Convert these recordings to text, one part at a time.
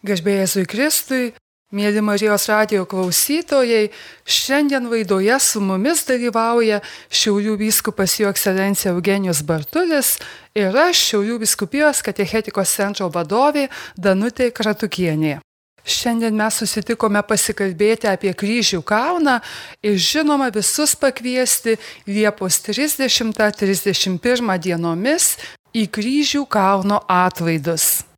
Gažbėjai Kristui, mėly Marijos radio klausytojai, šiandien laidoje su mumis dalyvauja Šiaulių vyskupas jo ekscelencija Eugenijus Bartulis ir aš Šiaulių viskupijos katechetikos centro vadovė Danutė Kratukienė. Šiandien mes susitikome pasikalbėti apie kryžių kalną ir žinoma visus pakviesti Liepos 30-31 dienomis į kryžių kalno atlaidus.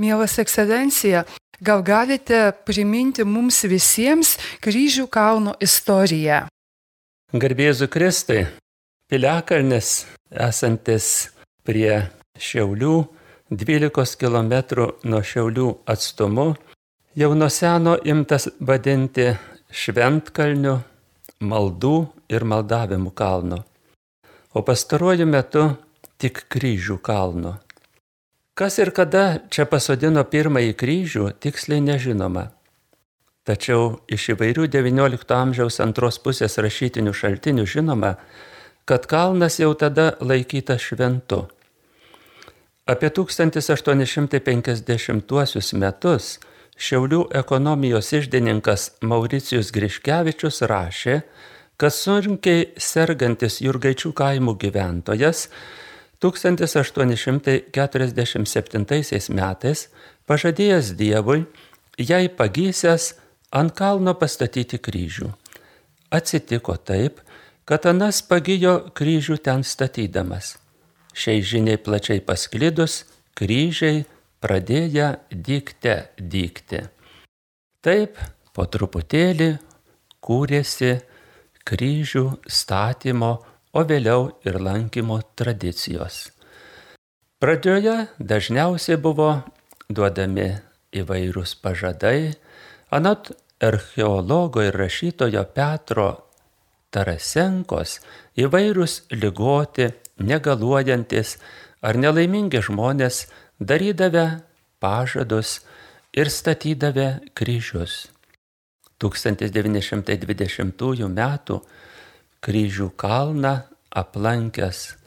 Mielas ekscelencija, gal galite priminti mums visiems kryžių kalno istoriją? Garbėzu Kristai, Piliakalnis esantis prie Šiaulių, 12 km nuo Šiaulių atstumu, jau nuo seno imtas vadinti Šventkalniu, maldų ir maldavimų kalnu, o pastaruoju metu tik kryžių kalnu. Kas ir kada čia pasodino pirmąjį kryžių, tiksliai nežinoma. Tačiau iš įvairių XIX amžiaus antros pusės rašytinių šaltinių žinoma, kad kalnas jau tada laikytas šventu. Apie 1850 metus Šiaulių ekonomijos išdininkas Mauricijus Griškevičius rašė, kad sunkiai sergantis Jurgaičių kaimų gyventojas 1847 metais pažadėjęs Dievui, jai pagysęs ant kalno pastatyti kryžių. Atsitiko taip, kad Anas pagijo kryžių ten statydamas. Šiai žiniai plačiai pasklidus, kryžiai pradėjo dykte dykti. Taip po truputėlį kūrėsi kryžių statymo o vėliau ir lankymo tradicijos. Pradžioje dažniausiai buvo duodami įvairūs pažadai, anot archeologo ir rašytojo Petro Tarasenkos įvairūs lygoti, negaluojantis ar nelaimingi žmonės darydavę pažadus ir statydavę kryžius. 1920 m kryžių kalną aplankęs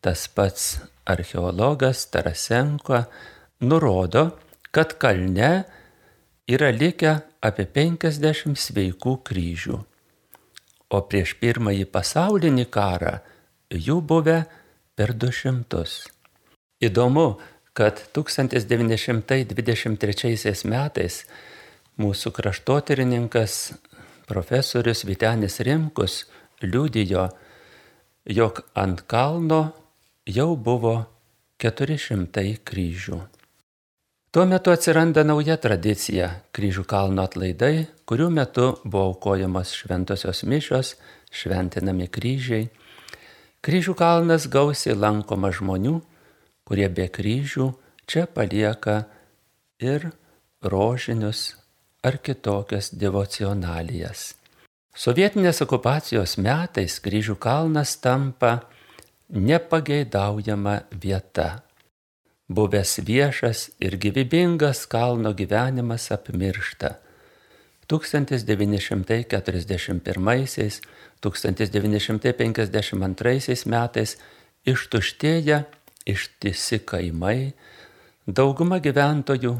tas pats archeologas Tarasenko nurodo, kad kalne yra likę apie 50 sveikų kryžių, o prieš pirmąjį pasaulinį karą jų buvę per 200. Įdomu, kad 1923 metais mūsų kraštotyrininkas profesorius Vitenis Rimkus liudijo, jog ant kalno jau buvo 400 kryžių. Tuo metu atsiranda nauja tradicija - kryžių kalno atlaidai, kurių metu buvo aukojamos šventosios mišios, šventinami kryžiai. Kryžių kalnas gausiai lankoma žmonių, kurie be kryžių čia palieka ir rožinius ar kitokias devocionalijas. Sovietinės okupacijos metais kryžių kalnas tampa nepageidaujama vieta. Buvęs viešas ir gyvybingas kalno gyvenimas apmiršta. 1941-1952 metais ištuštėja ištisi kaimai, dauguma gyventojų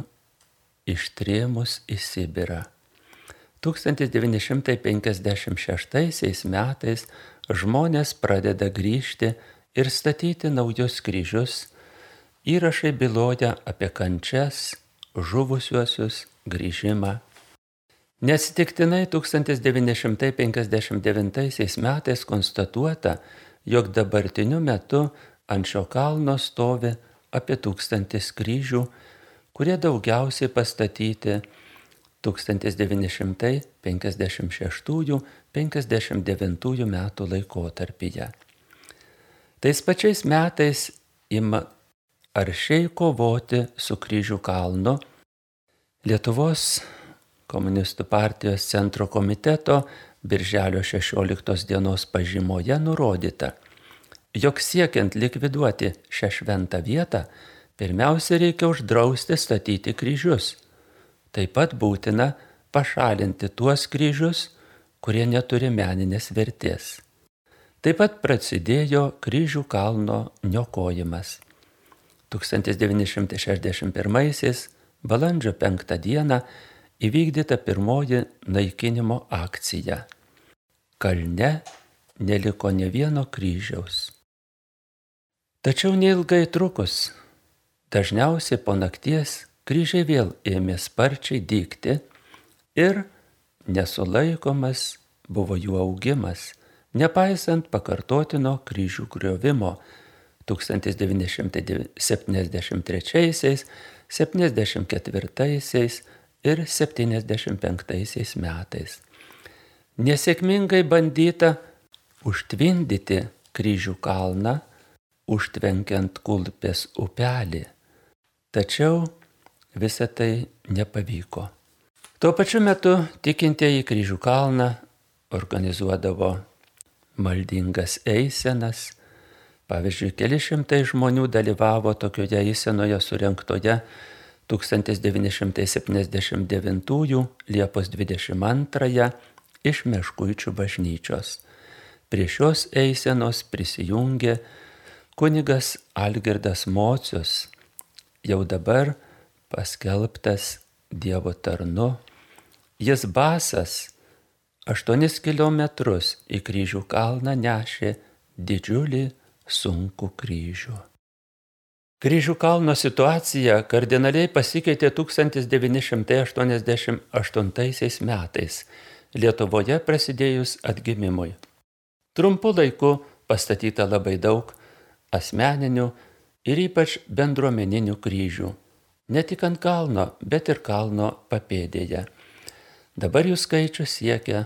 ištrėmus į Sibirą. 1956 metais žmonės pradeda grįžti ir statyti naujus kryžius, įrašai byloja apie kančias, žuvusiuosius, grįžimą. Nesitiktinai 1959 metais konstatuota, jog dabartiniu metu ant šio kalno stovi apie tūkstantis kryžių, kurie daugiausiai pastatyti 1956-59 metų laikotarpyje. Tais pačiais metais ima aršiai kovoti su kryžių kalnu Lietuvos komunistų partijos centro komiteto Birželio 16 dienos pažymoje nurodyta, jog siekiant likviduoti šią šventą vietą, pirmiausia reikia uždrausti statyti kryžius Taip pat būtina pašalinti tuos kryžius, kurie neturi meninės vertės. Taip pat prasidėjo kryžių kalno niokojimas. 1961 balandžio 5 dieną įvykdyta pirmoji naikinimo akcija. Kalne neliko ne vieno kryžiaus. Tačiau neilgai trukus, dažniausiai po nakties kryžiai vėl ėmė sparčiai dykti ir nesulaikomas buvo jų augimas, nepaisant pakartotino kryžių griovimo 1973, 74 ir 75 metais. Nesėkmingai bandyta užtvindyti kryžių kalną, užtvenkiant kulpės upelį. Tačiau visa tai nepavyko. Tuo pačiu metu tikintieji kryžių kalną organizuodavo maldingas eisenas. Pavyzdžiui, keli šimtai žmonių dalyvavo tokioje eisenoje surinktoje 1979 Liepos 22 iš Meškuičių bažnyčios. Prie šios eisenos prisijungė kunigas Algirdas Mocius, jau dabar paskelbtas Dievo tarnu. Jis basas 8 km į kryžių kalną nešė didžiulį sunkų kryžių. Kryžių kalno situacija kardinaliai pasikeitė 1988 metais, Lietuvoje prasidėjus atgimimui. Trumpu laiku pastatyta labai daug asmeninių ir ypač bendruomeninių kryžių. Ne tik ant kalno, bet ir kalno papėdėje. Dabar jų skaičius siekia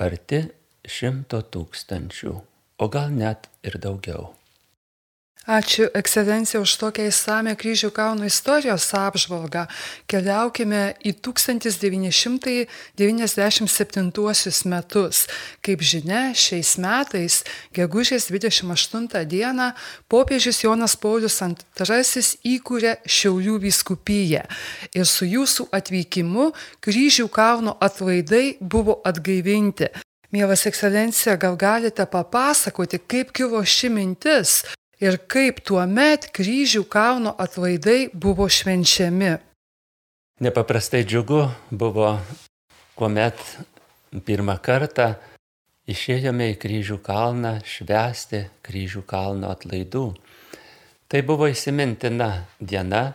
arti šimto tūkstančių, o gal net ir daugiau. Ačiū, ekscelencija, už tokią įsame kryžių kalno istorijos apžvalgą. Keliaukime į 1997 metus. Kaip žinia, šiais metais, gegužės 28 dieną, popiežius Jonas Paulius II įkūrė Šiaulių vyskupiją. Ir su jūsų atvykimu kryžių kalno atlaidai buvo atgaivinti. Mielas ekscelencija, gal galite papasakoti, kaip kilo ši mintis ir kaip tuo met kryžių kalno atlaidai buvo švenčiami. Nepaprastai džiugu buvo, kuomet pirmą kartą išėjome į kryžių kalną švęsti kryžių kalno atlaidų. Tai buvo įsimintina diena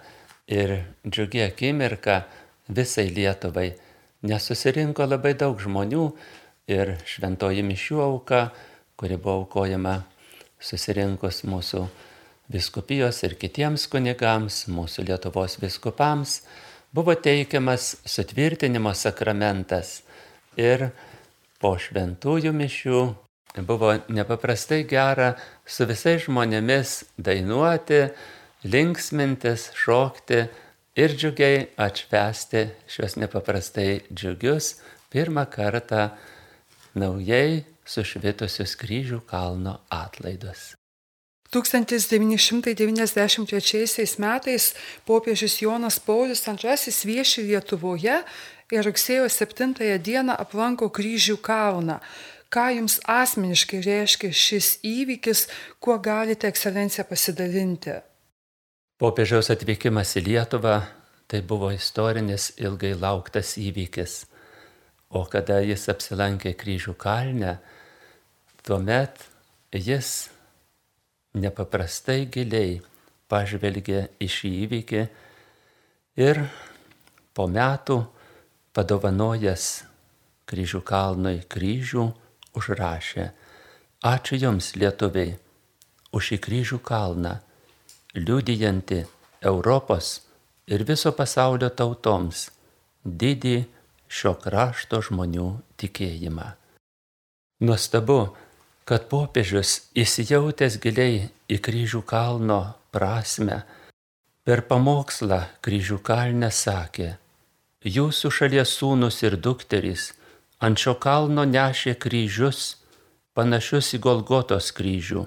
ir džiugi akimirka visai Lietuvai, nes susirinko labai daug žmonių ir šventoji mišių auka, kuri buvo aukojama susirinkus mūsų viskupijos ir kitiems kunigams, mūsų Lietuvos viskupams, buvo teikiamas sutvirtinimo sakramentas. Ir po šventųjų mišių buvo nepaprastai gera su visais žmonėmis dainuoti, linksmintis, šokti ir džiugiai atšvesti šios nepaprastai džiugius pirmą kartą naujai sušvitusius kryžių kalno atlaidus. 1993 metais popiežius Jonas Paulius II vieši Lietuvoje ir rugsėjo 7 dieną aplanko kryžių kalną. Ką jums asmeniškai reiškia šis įvykis, kuo galite ekscelencija pasidalinti? Popiežiaus atvykimas į Lietuvą tai buvo istorinis ilgai lauktas įvykis. O kada jis apsilankė kryžių kalne, tuomet jis nepaprastai giliai pažvelgė į šį įvykį ir po metų padovanojęs kryžių kalnui kryžių užrašė Ačiū Jums, lietuviai, už šį kryžių kalną, liudijanti Europos ir viso pasaulio tautoms didį šio krašto žmonių tikėjimą. Nuostabu, kad popiežius įsijautęs giliai į kryžių kalno prasme, per pamokslą kryžių kalne sakė, jūsų šalies sūnus ir dukterys ant šio kalno nešė kryžius, panašius į Golgotos kryžių,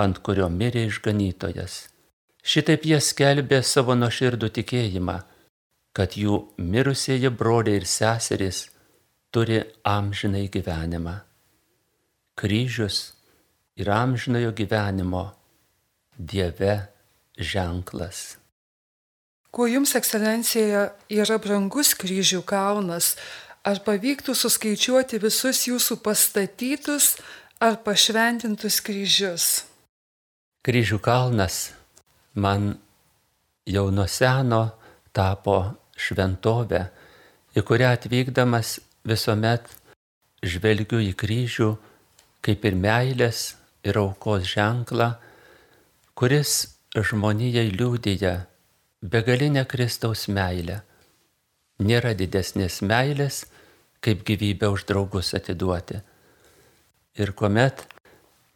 ant kurio mirė išganytojas. Šitaip jie skelbė savo nuoširdų tikėjimą, kad jų mirusieji broliai ir seserys turi amžinai gyvenimą kryžius ir amžinojo gyvenimo Dieve ženklas. kuo jums, ekscelencija, yra brangus kryžių kalnas, ar pavyktų suskaičiuoti visus jūsų pastatytus ar pašventintus kryžius? Kryžių kalnas man jau nuo seno tapo šventovė, į kurią atvykdamas visuomet žvelgiu į kryžių kaip ir meilės ir aukos ženklą, kuris žmonijai liūdėja begalinę Kristaus meilę. Nėra didesnės meilės, kaip gyvybę už draugus atiduoti. Ir kuomet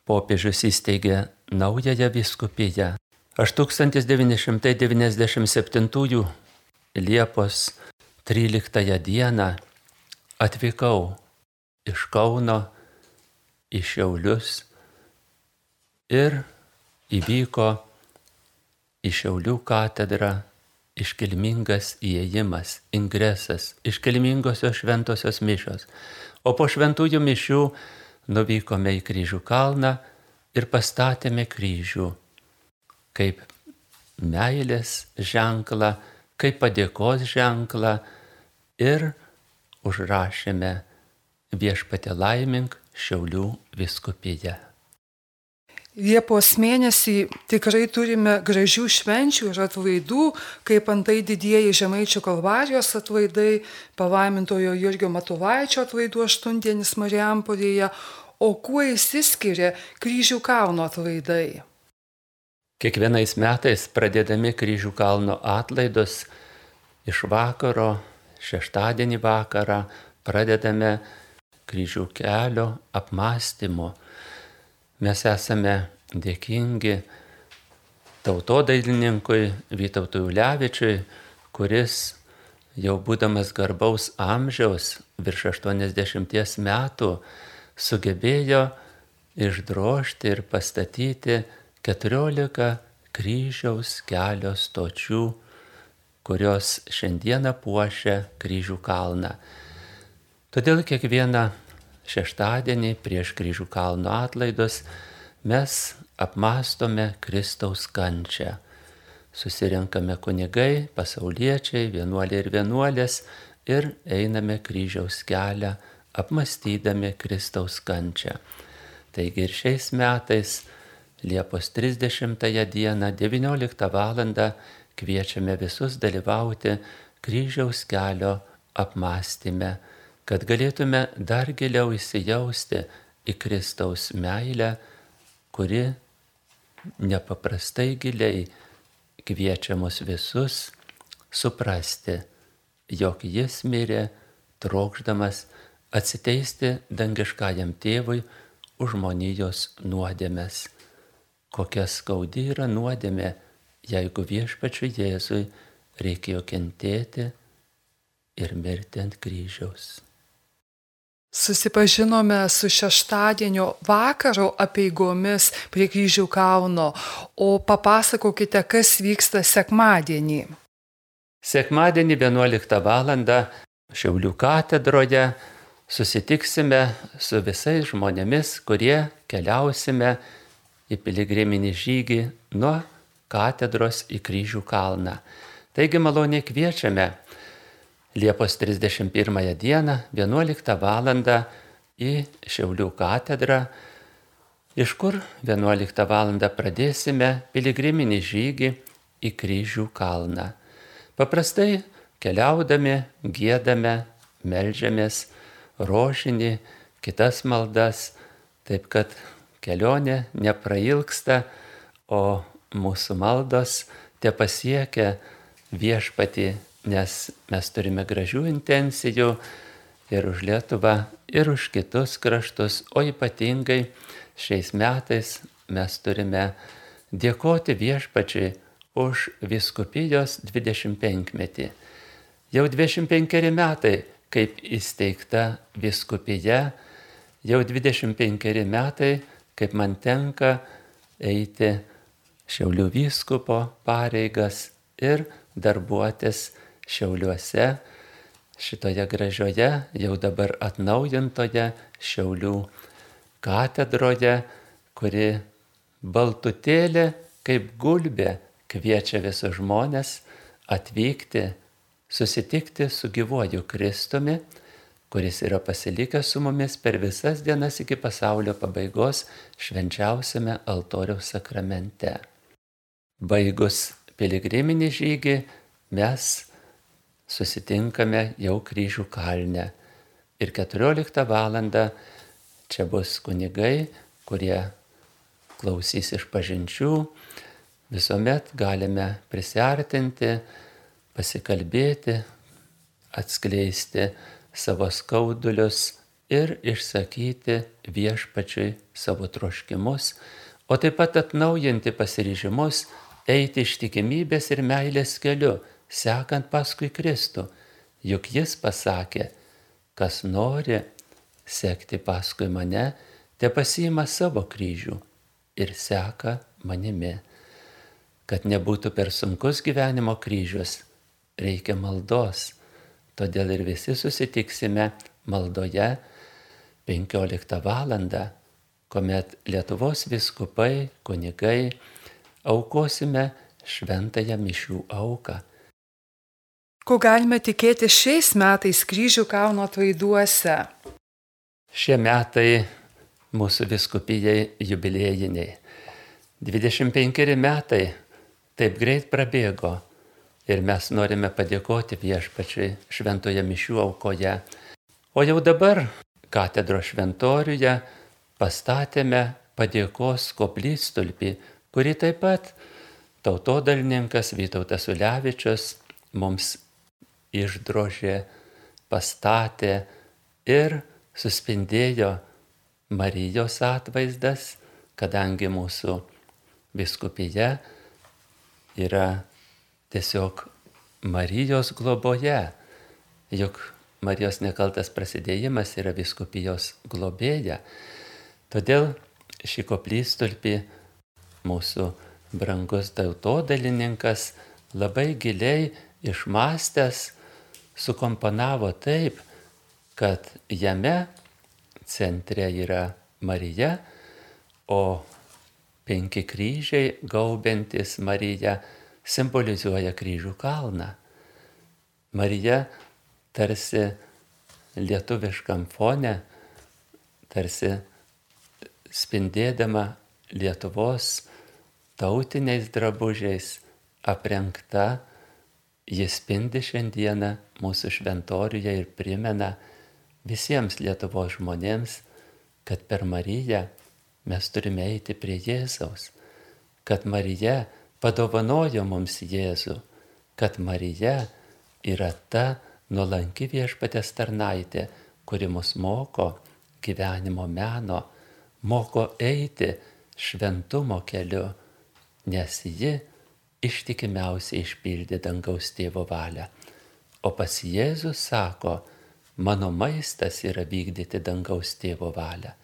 popiežius įsteigė naująją viskupiją, aš 1997 Liepos 13 dieną atvykau iš Kauno į Šiaulius ir įvyko į Šiaulių katedrą iškilmingas įėjimas, ingresas, iškilmingosios šventosios mišios. O po šventųjų mišių nuvykome į kryžių kalną ir pastatėme kryžių kaip meilės ženklą, kaip padėkos ženklą ir užrašėme viešpatė laimink Šiaulių viskupyje. Liepos mėnesį tikrai turime gražių švenčių ir atvaidų, kaip antai didieji Žemaičių kalvarijos atvaidai, palaimintojo Jurgio Matulaičio atvaidų aštuntienis Mariampolėje, o kuo įsiskiria kryžių kalno atvaidai? Kiekvienais metais pradėdami kryžių kalno atlaidus iš vakaro, šeštadienį vakarą pradedame kryžių kelio apmąstymo. Mes esame dėkingi tautodailininkui Vytautui Ulevičiui, kuris jau būdamas garbaus amžiaus, virš 80 metų, sugebėjo išdrošti ir pastatyti 14 kryžiaus kelio stočių, kurios šiandieną puošia kryžių kalną. Todėl kiekvieną šeštadienį prieš kryžių kalno atlaidus mes apmastome Kristaus kančią. Susirenkame kunigai, pasauliečiai, vienuoliai ir vienuolės ir einame kryžiaus kelią, apmastydami Kristaus kančią. Taigi ir šiais metais Liepos 30 dieną 19 val. kviečiame visus dalyvauti kryžiaus kelio apmąstyme kad galėtume dar giliau įsijausti į Kristaus meilę, kuri nepaprastai giliai kviečia mus visus suprasti, jog jis mirė trokšdamas atsiteisti dangiškajam tėvui už žmonijos nuodėmes. Kokia skaudi yra nuodėmė, jeigu viešpačiu Jėzui reikėjo kentėti ir mirti ant kryžiaus. Susipažinome su šeštadienio vakaro apieigomis prie kryžių kalno, o papasakokite, kas vyksta sekmadienį. Sekmadienį 11 val. Šiaulių katedroje susitiksime su visais žmonėmis, kurie keliausime į piligriminį žygį nuo katedros į kryžių kalną. Taigi maloniai kviečiame Liepos 31 dieną 11 val. į Šiaulių katedrą, iš kur 11 val. pradėsime piligriminį žygį į kryžių kalną. Paprastai keliaudami, gėdame, melžiamės rožinį, kitas maldas, taip kad kelionė neprailgsta, o mūsų maldos te pasiekia viešpati nes mes turime gražių intencijų ir už Lietuvą, ir už kitus kraštus, o ypatingai šiais metais mes turime dėkoti viešpačiai už viskupijos 25 metį. Jau 25 metai, kaip įsteigta viskupija, jau 25 metai, kaip man tenka eiti Šiaulių vyskupo pareigas ir darbuotis Šiauliuose, šitoje gražioje, jau dabar atnaujintoje Šiaulių katedroje, kuri baltutėlė kaip gulbė kviečia visus žmonės atvykti, susitikti su gyvuoju Kristumi, kuris yra pasilikęs su mumis per visas dienas iki pasaulio pabaigos švenčiausiame altoriaus sakramente. Baigus piligriminį žygį mes susitinkame jau kryžių kalne. Ir 14 val. čia bus kunigai, kurie klausys iš pažinčių. Visuomet galime prisartinti, pasikalbėti, atskleisti savo skaudulius ir išsakyti viešpačiui savo troškimus, o taip pat atnaujinti pasiryžimus eiti ištikimybės ir meilės keliu, sekant paskui Kristų. Juk jis pasakė, kas nori sekti paskui mane, te pasiima savo kryžių ir seka manimi. Kad nebūtų per sunkus gyvenimo kryžius, reikia maldos. Todėl ir visi susitiksime maldoje 15 val. kuomet Lietuvos viskupai, kunigai aukosime šventąją mišių auką. Ko galime tikėti šiais metais kryžių kalno atlaiduose? Šie metai mūsų viskupijai jubiliejiniai. 25 metai taip greit prabėgo ir mes norime padėkoti viešpačiui šventoje mišių aukoje. O jau dabar katedro šventoriuje pastatėme padėkos koplytstulpį, kurį taip pat tautodalininkas Vytautas Ulevičius mums išdrožė, pastatė ir suspindėjo Marijos atvaizdas, kadangi mūsų viskupija yra tiesiog Marijos globoje, juk Marijos nekaltas prasidėjimas yra viskupijos globėja. Todėl šį koplytstulpį mūsų brangus tautodalininkas labai giliai išmastęs sukomponavo taip, kad jame centre yra Marija, o penki kryžiai gaubiantis Mariją simbolizuoja kryžių kalną. Marija tarsi lietuviškam fone, tarsi spindėdama Lietuvos tautiniais drabužiais aprengta, jis spindi šiandieną mūsų šventoriuje ir primena visiems Lietuvos žmonėms, kad per Mariją mes turime eiti prie Jėzaus, kad Marija padovanojo mums Jėzų, kad Marija yra ta nuolanki viešpatės tarnaitė, kuri mus moko gyvenimo meno, moko eiti šventumo keliu, nes ji ištikimiausiai išpildė dangaus tėvo valią. O pas Jėzus sako, mano maistas yra vykdyti dangaus tėvo valią.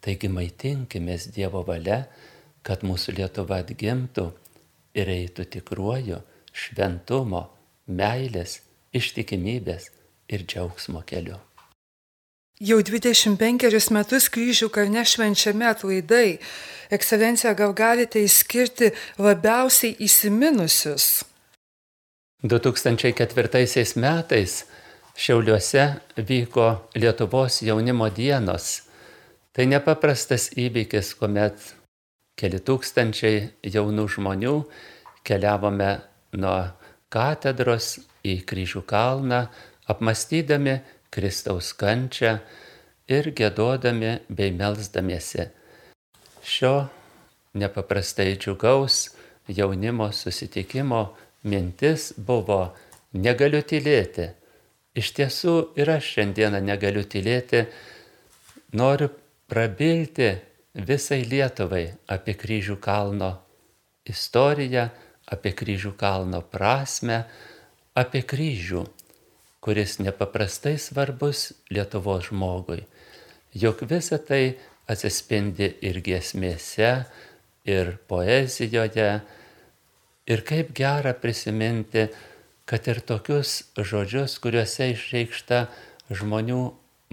Taigi maitinkimės Dievo valia, kad mūsų Lietuva atgimtų ir eitų tikruoju šventumo, meilės, ištikimybės ir džiaugsmo keliu. Jau 25 metus kryžių kalne švenčiami atlaidai. Ekscelencija, gal galite įskirti labiausiai įsiminusius? 2004 metais Šiauliuose vyko Lietuvos jaunimo dienos. Tai nepaprastas įvykis, kuomet keli tūkstančiai jaunų žmonių keliavome nuo katedros į kryžių kalną, apmastydami Kristaus kančią ir gėdodami bei melzdamiesi. Šio nepaprastai džiugaus jaunimo susitikimo mintis buvo negaliu tylėti. Iš tiesų ir aš šiandieną negaliu tylėti, noriu prabilti visai Lietuvai apie kryžių kalno istoriją, apie kryžių kalno prasme, apie kryžių, kuris nepaprastai svarbus Lietuvos žmogui. Juk visa tai atsispindi ir giesmėse, ir poezijoje. Ir kaip gera prisiminti, kad ir tokius žodžius, kuriuose išreikšta žmonių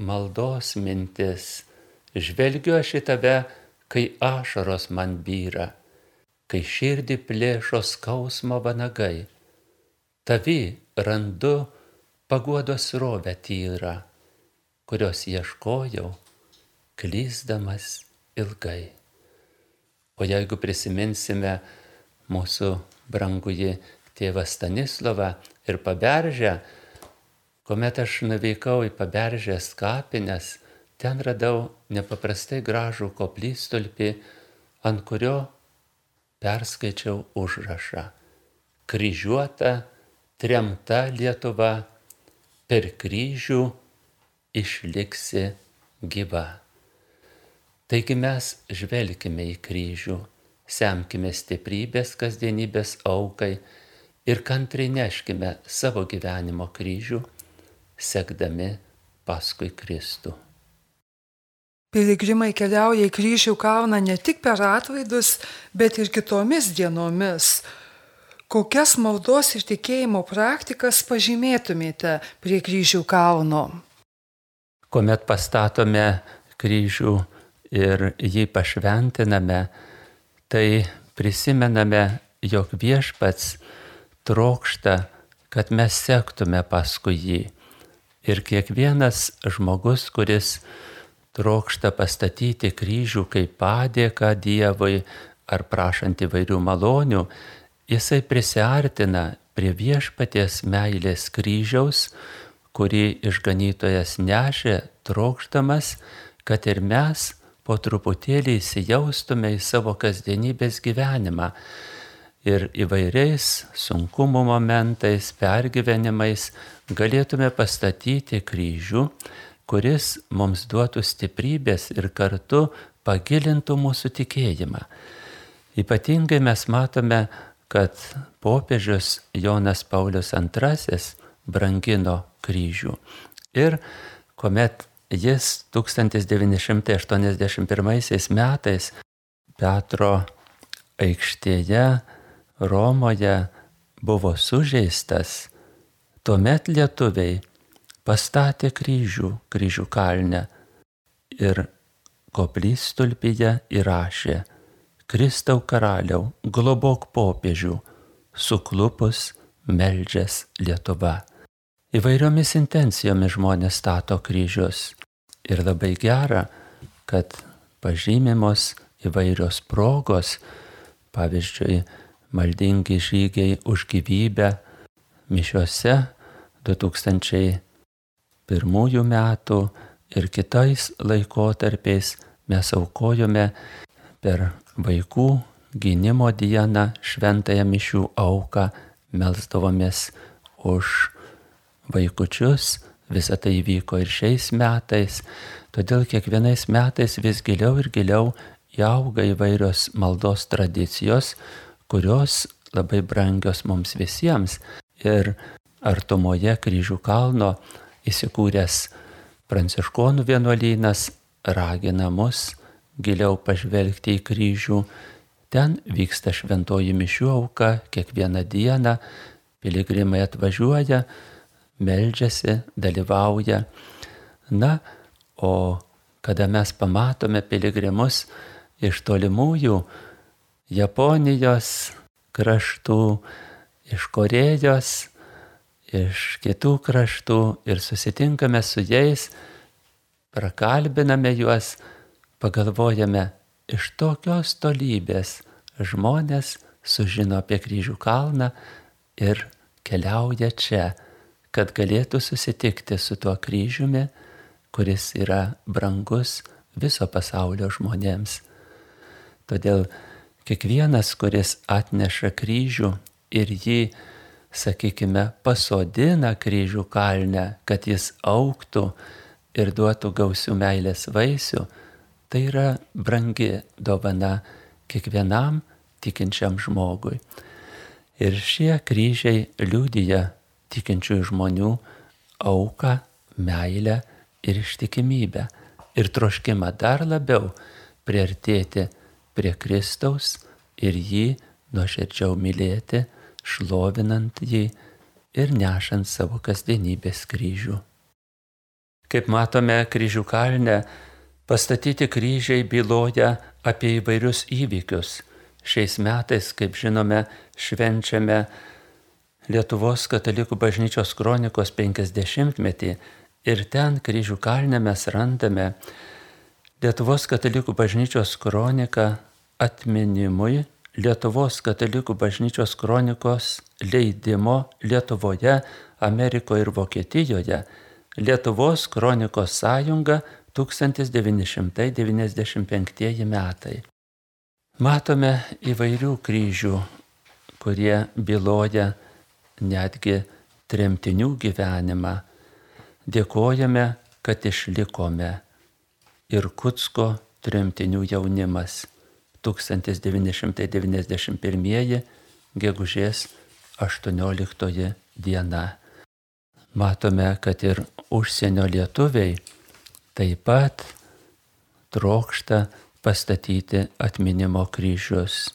maldos mintis. Žvelgiu aš į tave, kai ašaros man vyra kai širdį plėšo skausmo vanagai. Tavi randu paguodos rovę tyrą, kurios ieškojau, klyzdamas ilgai. O jeigu prisiminsime mūsų brangųjį tėvą Stanislavą ir paberžę, kuomet aš nuvykau į paberžės kapines, ten radau nepaprastai gražų koplytstulpį, ant kurio perskaičiau užrašą. Kryžiuota, tremta Lietuva, per kryžių išliksi gyva. Taigi mes žvelgime į kryžių, semkime stiprybės kasdienybės aukai ir kantriai neškime savo gyvenimo kryžių, sekdami paskui Kristų. Piligrimai keliauja į kryžių kalną ne tik per atlaidus, bet ir kitomis dienomis. Kokias maldos ir tikėjimo praktikas pažymėtumėte prie kryžių kalno? Kuomet pastatome kryžių ir jį pašventiname, tai prisimename, jog viešpats trokšta, kad mes sektume paskui jį. Ir kiekvienas žmogus, kuris trokšta pastatyti kryžių kaip padėką Dievui ar prašant įvairių malonių, jisai prisartina prie viešpaties meilės kryžiaus, kurį išganytojas nešė, trokšdamas, kad ir mes po truputėlį įsijaustume į savo kasdienybės gyvenimą ir įvairiais sunkumo momentais, pergyvenimais galėtume pastatyti kryžių, kuris mums duotų stiprybės ir kartu pagilintų mūsų tikėjimą. Ypatingai mes matome, kad popiežius Jonas Paulius II brangino kryžių. Ir kuomet Jis 1981 metais Petro aikštėje Romoje buvo sužeistas, tuomet lietuviai pastatė kryžių, kryžių kalnę ir koplytstulpyje įrašė Kristau karaliau, globok popiežių, suklupus meldžias Lietuva. Įvairiomis intencijomis žmonės stato kryžius. Ir labai gera, kad pažymimos įvairios progos, pavyzdžiui, maldingi žygiai už gyvybę mišiuose 2001 metų ir kitais laikotarpiais mes aukojome per vaikų gynimo dieną šventąją mišių auką, melsdavomės už vaikučius, visa tai įvyko ir šiais metais, todėl kiekvienais metais vis giliau ir giliau įauga įvairios maldos tradicijos, kurios labai brangios mums visiems. Ir artumoje kryžių kalno įsikūręs pranciškonų vienuolynas ragina mus giliau pažvelgti į kryžių. Ten vyksta šventoji mišių auka kiekvieną dieną, piligrimai atvažiuoja, meldžiasi, dalyvauja. Na, o kada mes pamatome piligrimus iš tolimųjų Japonijos kraštų, iš Korejos, iš kitų kraštų ir susitinkame su jais, prakalbiname juos, pagalvojame, iš tokios tolybės žmonės sužino apie kryžių kalną ir keliauja čia kad galėtų susitikti su tuo kryžiumi, kuris yra brangus viso pasaulio žmonėms. Todėl kiekvienas, kuris atneša kryžių ir jį, sakykime, pasodina kryžių kalnę, kad jis auktų ir duotų gausių meilės vaisių, tai yra brangi dovana kiekvienam tikinčiam žmogui. Ir šie kryžiai liūdija tikinčiųjų žmonių auką, meilę ir ištikimybę ir troškimą dar labiau priartėti prie Kristaus ir jį nuoširdžiau mylėti, šlovinant jį ir nešant savo kasdienybės kryžių. Kaip matome, kryžių kalne pastatyti kryžiai byloja apie įvairius įvykius. Šiais metais, kaip žinome, švenčiame Lietuvos katalikų bažnyčios kronikos 50-metį ir ten kryžių kalne mes randame Lietuvos katalikų bažnyčios kroniką atminimui Lietuvos katalikų bažnyčios kronikos leidimo Lietuvoje, Amerikoje ir Vokietijoje Lietuvos kronikos sąjunga 1995 metai. Matome įvairių kryžių, kurie byloja netgi tremtinių gyvenimą. Dėkojame, kad išlikome. Ir Kutsko tremtinių jaunimas 1991 gegužės 18 diena. Matome, kad ir užsienio lietuviai taip pat trokšta pastatyti atminimo kryžius.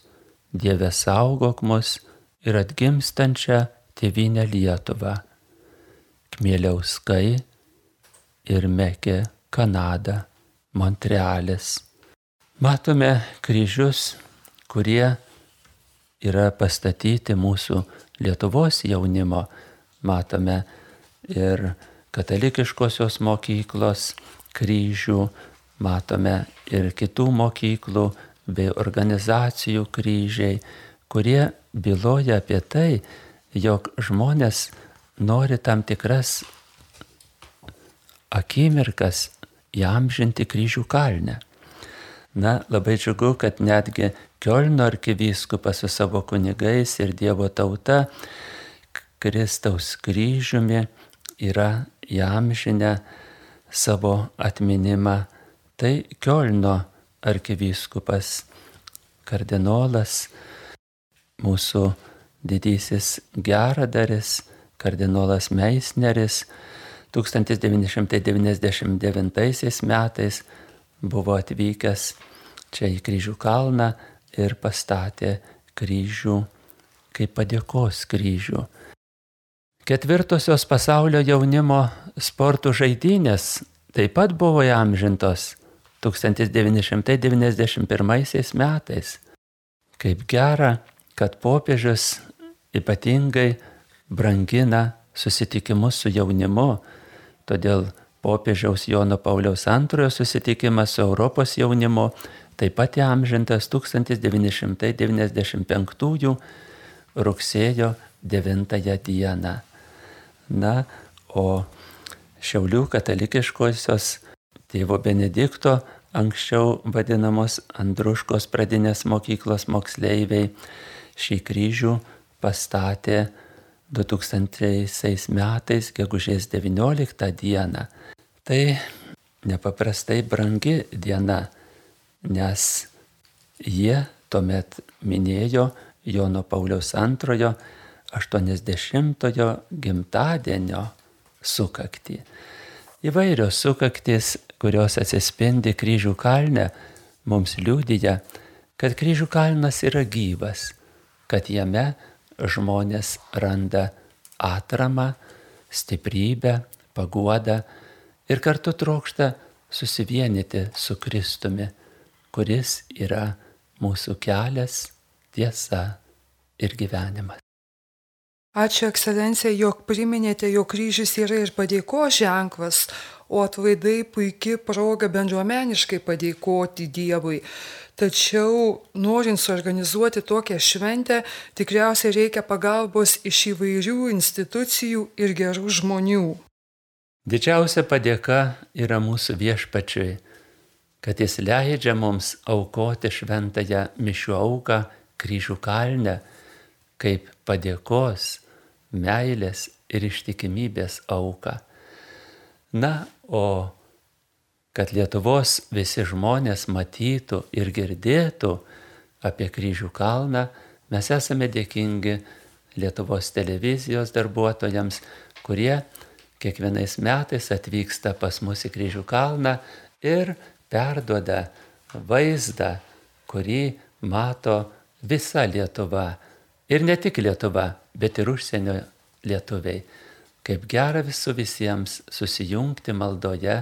Dieve saugok mus ir atgimstančią tėvynę Lietuvą. Kmėliauskai ir Mekė, Kanada, Montrealis. Matome kryžius, kurie yra pastatyti mūsų Lietuvos jaunimo. Matome ir katalikiškosios mokyklos kryžių, matome ir kitų mokyklų bei organizacijų kryžiai, kurie byloja apie tai, jog žmonės nori tam tikras akimirkas įamžinti kryžių kalnę. Na, labai džiugu, kad netgi Kielno arkivyskupas su savo kunigais ir Dievo tauta Kristaus kryžiumi yra įamžinę savo atminimą. Tai Kielno arkivyskupas, kardinolas, mūsų didysis geradaris, kardinolas Meisneris 1999 metais buvo atvykęs čia į kryžių kalną ir pastatė kryžių kaip padėkos kryžių. Ketvirtosios pasaulio jaunimo sportų žaidynės taip pat buvo įamžintos 1991 metais. Kaip gera, kad popiežius ypatingai brangina susitikimus su jaunimu, todėl popiežiaus Jono Pauliaus antrojo susitikimas su Europos jaunimu taip pat įamžintas 1995 rugsėjo 9 dieną. Na, o Šiaulių katalikiškosios tėvo Benedikto anksčiau vadinamos Andruškos pradinės mokyklos moksleiviai šį kryžių pastatė 2000 metais, gegužės 19 dieną. Tai nepaprastai brangi diena, nes jie tuomet minėjo Jono Pauliaus antrojo 80-ojo gimtadienio sukaktį. Įvairios sukaktys, kurios atsispindi kryžių kalne, mums liūdija, kad kryžių kalnas yra gyvas, kad jame žmonės randa atramą, stiprybę, paguodą ir kartu trokšta susivienyti su Kristumi, kuris yra mūsų kelias, tiesa ir gyvenimas. Ačiū ekscelencija, jog priminėte, jog kryžius yra ir padėko ženklas, o atlaidai puikia proga bendruomeniškai padėkoti Dievui. Tačiau norint suorganizuoti tokią šventę, tikriausiai reikia pagalbos iš įvairių institucijų ir gerų žmonių. Didžiausia padėka yra mūsų viešpačiui, kad jis leidžia mums aukoti šventąją mišių auką kryžių kalnę kaip padėkos, meilės ir ištikimybės auką. Na, o kad Lietuvos visi žmonės matytų ir girdėtų apie kryžių kalną, mes esame dėkingi Lietuvos televizijos darbuotojams, kurie kiekvienais metais atvyksta pas mus į kryžių kalną ir perduoda vaizdą, kurį mato visa Lietuva Ir ne tik Lietuva, bet ir užsienio lietuviai. Kaip gera visų visiems susijungti maldoje.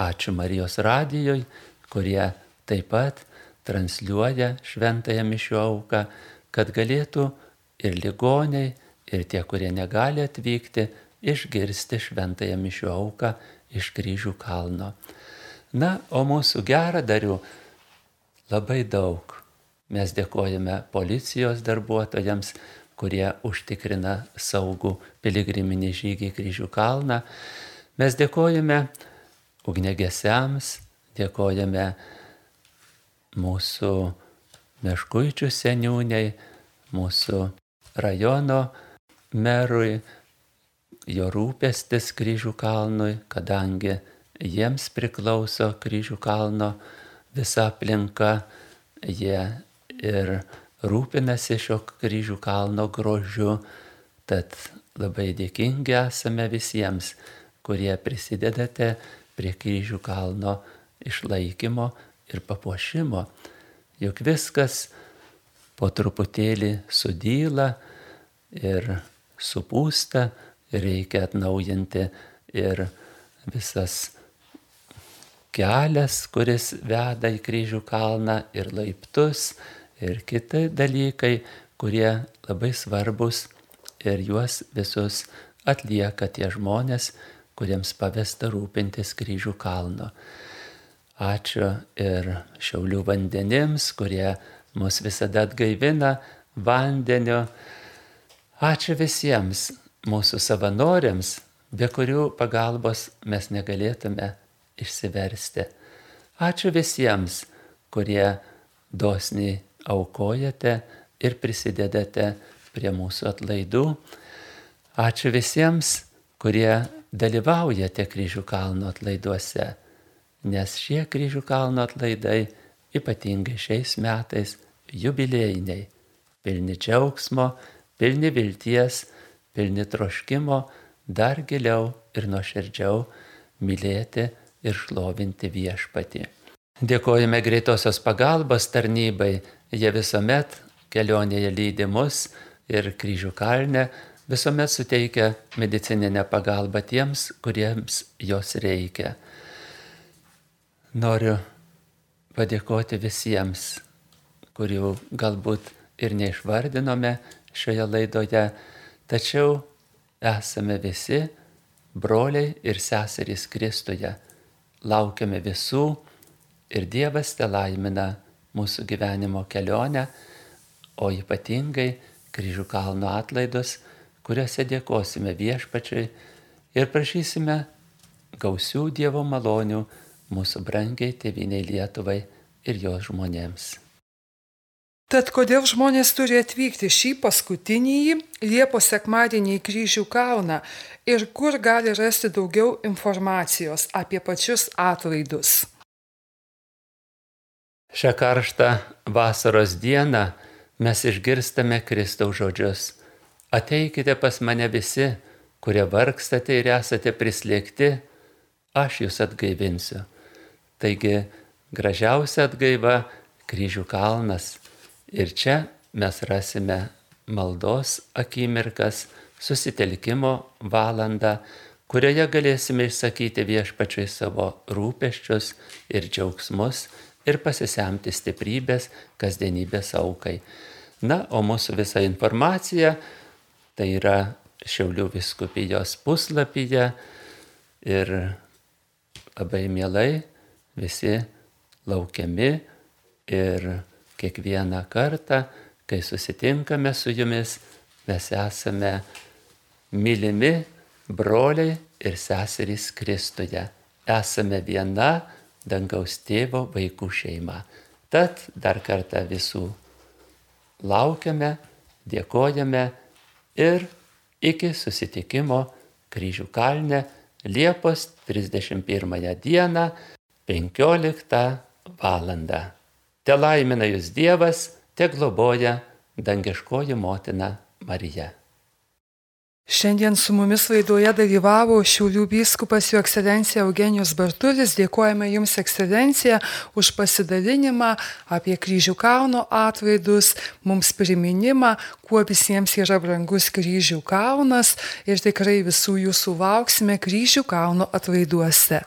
Ačiū Marijos radijoj, kurie taip pat transliuoja šventąją mišių auką, kad galėtų ir ligoniai, ir tie, kurie negali atvykti, išgirsti šventąją mišių auką iš kryžių kalno. Na, o mūsų geradarių labai daug. Mes dėkojame policijos darbuotojams, kurie užtikrina saugų piligriminį žygį kryžių kalną. Mes dėkojame ugnegesiams, dėkojame mūsų meškuičių seniūniai, mūsų rajono merui, jo rūpestis kryžių kalnui, kadangi jiems priklauso kryžių kalno visa aplinka, jie ir rūpinasi šio kryžių kalno grožiu, tad labai dėkingi esame visiems, kurie prisidedate prie kryžių kalno išlaikymo ir papuošimo. Juk viskas po truputėlį sudyla ir supūsta, reikia atnaujinti ir visas kelias, kuris veda į kryžių kalną, ir laiptus, ir kiti dalykai, kurie labai svarbus ir juos visus atlieka tie žmonės, kuriems pavesta rūpintis kryžių kalno. Ačiū ir Šiaulių vandenims, kurie mus visada atgaivina vandeniu. Ačiū visiems mūsų savanoriams, be kurių pagalbos mes negalėtume išsiversti. Ačiū visiems, kurie dosniai aukojate ir prisidedate prie mūsų atlaidų. Ačiū visiems, kurie dalyvaujate kryžių kalno atlaiduose nes šie kryžių kalno atlaidai ypatingai šiais metais jubilėjiniai, pilni džiaugsmo, pilni vilties, pilni troškimo dar giliau ir nuoširdžiau mylėti ir šlovinti viešpatį. Dėkojame greitosios pagalbos tarnybai, jie visuomet kelionėje lydi mus ir kryžių kalne visuomet suteikia medicininę pagalbą tiems, kuriems jos reikia. Noriu padėkoti visiems, kurių galbūt ir neišvardinome šioje laidoje, tačiau esame visi broliai ir seserys Kristuje. Laukiame visų ir Dievas te laimina mūsų gyvenimo kelionę, o ypatingai kryžių kalno atlaidus, kuriuose dėkosime viešpačiui ir prašysime gausių Dievo malonių mūsų brangiai tėviniai Lietuvai ir jos žmonėms. Tad kodėl žmonės turi atvykti šį paskutinį Liepos sekmadienį į kryžių kalną ir kur gali rasti daugiau informacijos apie pačius atlaidus? Šią karštą vasaros dieną mes išgirstame Kristaus žodžius. Ateikite pas mane visi, kurie vargstate ir esate prislėgti, aš jūs atgaivinsiu. Taigi gražiausia atgaiva kryžių kalnas. Ir čia mes rasime maldos akimirkas, susitelkimo valandą, kurioje galėsime išsakyti viešpačiui savo rūpeščius ir džiaugsmus ir pasisemti stiprybės kasdienybės aukai. Na, o mūsų visa informacija tai yra Šiaulių viskupijos puslapyje ir labai mielai visi laukiami ir kiekvieną kartą, kai susitinkame su jumis, mes esame mylimi broliai ir seserys Kristuje. Esame viena dangaus tėvo vaikų šeima. Tad dar kartą visų laukiame, dėkojame ir iki susitikimo kryžių kalne Liepos 31 dieną 15 valandą. Te laimina jūs Dievas, te globoja dangiškoji motina Marija. Šiandien su mumis laidoje dalyvavo Šiaulių vyskupas jo ekscelencija Eugenijus Bartulis. Dėkojame Jums, ekscelencija, už pasidalinimą apie kryžių kalno atvaidus, mums priminimą, kuo visiems yra brangus kryžių kalnas ir tikrai visų Jūsų lauksime kryžių kalno atvaiduose.